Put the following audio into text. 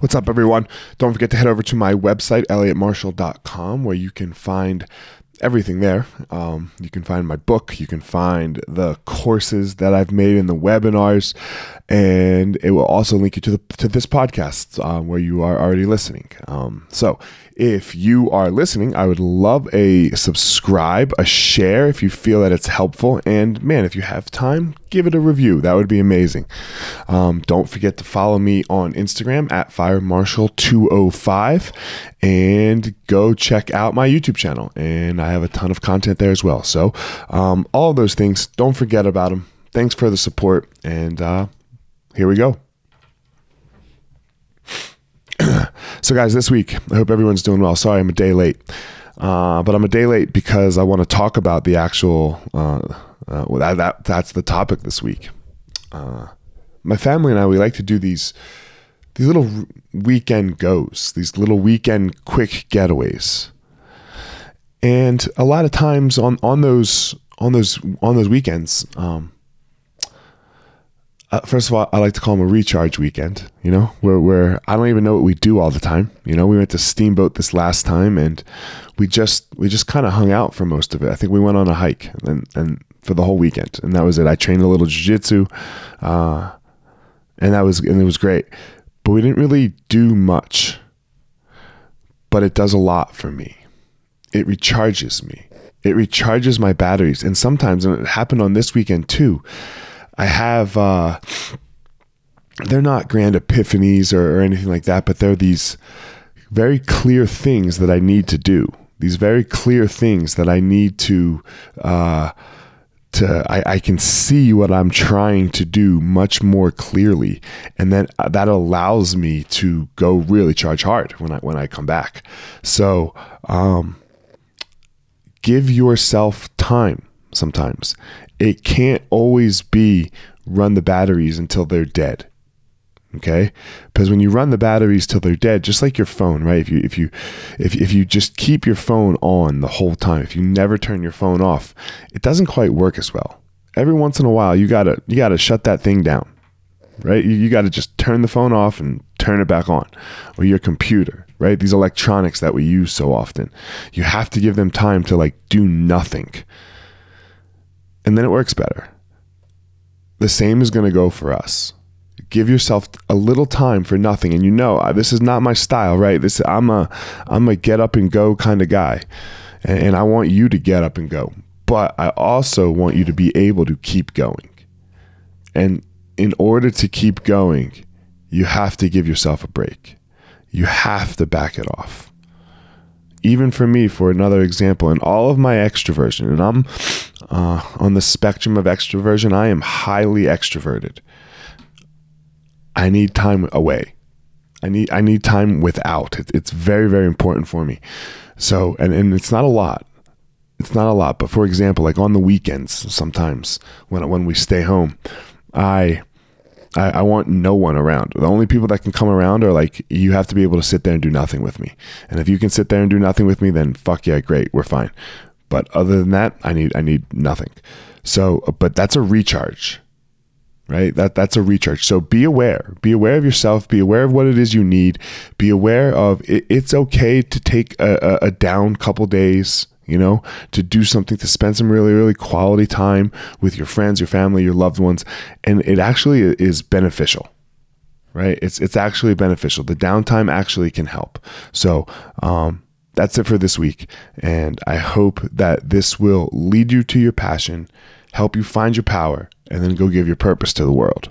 What's up, everyone? Don't forget to head over to my website, elliottmarshall.com, where you can find everything there. Um, you can find my book, you can find the courses that I've made in the webinars, and it will also link you to the to this podcast um, where you are already listening. Um, so if you are listening, I would love a subscribe, a share if you feel that it's helpful, and man, if you have time, give it a review. That would be amazing. Um, don't forget to follow me on Instagram at firemarshall205 and go check out my YouTube channel. And I have a ton of content there as well. So, um, all those things, don't forget about them. Thanks for the support. And uh, here we go. so, guys, this week, I hope everyone's doing well. Sorry, I'm a day late. Uh, but I'm a day late because I want to talk about the actual. Uh, uh, well, that, that that's the topic this week. Uh, my family and I we like to do these these little weekend goes, these little weekend quick getaways, and a lot of times on on those on those on those weekends, um, uh, first of all, I like to call them a recharge weekend. You know, where where I don't even know what we do all the time. You know, we went to Steamboat this last time, and we just we just kind of hung out for most of it. I think we went on a hike and and for the whole weekend, and that was it. I trained a little jujitsu, uh, and that was and it was great. But we didn't really do much. But it does a lot for me. It recharges me. It recharges my batteries, and sometimes, and it happened on this weekend too I have uh they're not grand epiphanies or, or anything like that, but they're these very clear things that I need to do. These very clear things that I need to uh to I, I can see what I'm trying to do much more clearly, and then uh, that allows me to go really charge hard when I when I come back. So um, give yourself time sometimes. It can't always be run the batteries until they're dead. Okay? Because when you run the batteries till they're dead, just like your phone, right? If you if you if if you just keep your phone on the whole time, if you never turn your phone off, it doesn't quite work as well. Every once in a while, you gotta you gotta shut that thing down, right? You, you gotta just turn the phone off and turn it back on, or your computer, right? These electronics that we use so often, you have to give them time to like do nothing and then it works better. The same is going to go for us. Give yourself a little time for nothing, and you know this is not my style, right? This I'm a I'm a get up and go kind of guy, and, and I want you to get up and go, but I also want you to be able to keep going. And in order to keep going, you have to give yourself a break. You have to back it off even for me, for another example, in all of my extroversion, and I'm uh, on the spectrum of extroversion, I am highly extroverted. I need time away. I need I need time without. It, it's very very important for me. So and and it's not a lot. It's not a lot, but for example, like on the weekends, sometimes when when we stay home, I I, I, want no one around. The only people that can come around are like, you have to be able to sit there and do nothing with me. And if you can sit there and do nothing with me, then fuck yeah, great, we're fine. But other than that, I need I need nothing. So, uh, but that's a recharge, right? That that's a recharge. So be aware. Be aware of yourself. Be aware of what it is you need. Be aware of it, it's okay to take a, a, a down couple days you know, to do something, to spend some really, really quality time with your friends, your family, your loved ones. And it actually is beneficial, right? It's, it's actually beneficial. The downtime actually can help. So, um, that's it for this week. And I hope that this will lead you to your passion, help you find your power, and then go give your purpose to the world.